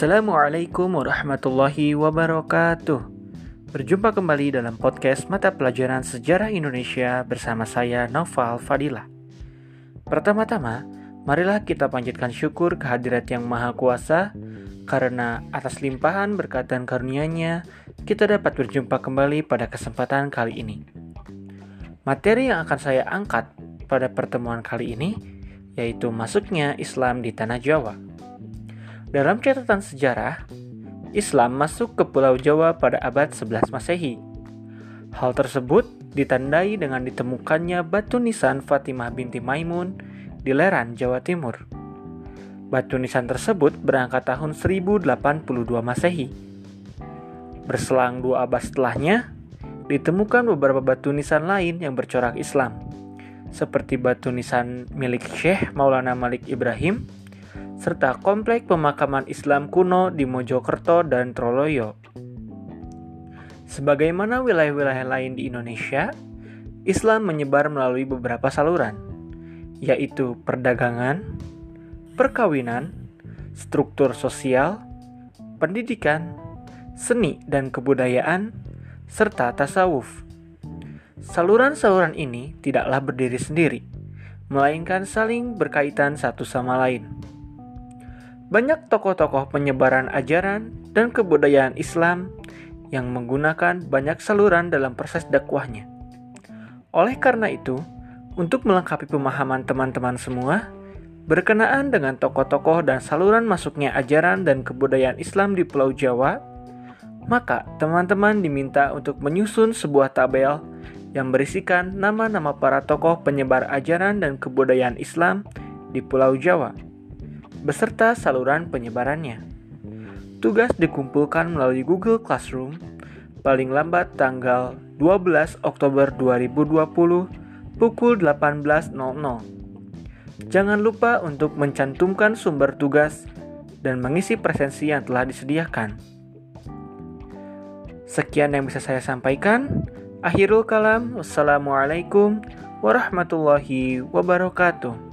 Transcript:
Assalamualaikum warahmatullahi wabarakatuh. Berjumpa kembali dalam podcast mata pelajaran sejarah Indonesia bersama saya Noval Fadila. Pertama-tama, marilah kita panjatkan syukur kehadirat Yang Maha Kuasa karena atas limpahan berkat dan karunia-Nya kita dapat berjumpa kembali pada kesempatan kali ini. Materi yang akan saya angkat pada pertemuan kali ini yaitu masuknya Islam di tanah Jawa. Dalam catatan sejarah, Islam masuk ke Pulau Jawa pada abad 11 Masehi. Hal tersebut ditandai dengan ditemukannya batu nisan Fatimah binti Maimun di Leran, Jawa Timur. Batu nisan tersebut berangkat tahun 1082 Masehi. Berselang dua abad setelahnya, ditemukan beberapa batu nisan lain yang bercorak Islam, seperti batu nisan milik Syekh Maulana Malik Ibrahim, serta komplek pemakaman Islam kuno di Mojokerto dan Troloyo. Sebagaimana wilayah-wilayah lain di Indonesia, Islam menyebar melalui beberapa saluran, yaitu perdagangan, perkawinan, struktur sosial, pendidikan, seni dan kebudayaan, serta tasawuf. Saluran-saluran ini tidaklah berdiri sendiri, melainkan saling berkaitan satu sama lain. Banyak tokoh-tokoh penyebaran ajaran dan kebudayaan Islam yang menggunakan banyak saluran dalam proses dakwahnya. Oleh karena itu, untuk melengkapi pemahaman teman-teman semua, berkenaan dengan tokoh-tokoh dan saluran masuknya ajaran dan kebudayaan Islam di Pulau Jawa, maka teman-teman diminta untuk menyusun sebuah tabel yang berisikan nama-nama para tokoh penyebar ajaran dan kebudayaan Islam di Pulau Jawa, beserta saluran penyebarannya. Tugas dikumpulkan melalui Google Classroom paling lambat tanggal 12 Oktober 2020 pukul 18.00. Jangan lupa untuk mencantumkan sumber tugas dan mengisi presensi yang telah disediakan. Sekian yang bisa saya sampaikan. Akhirul kalam. Wassalamualaikum warahmatullahi wabarakatuh.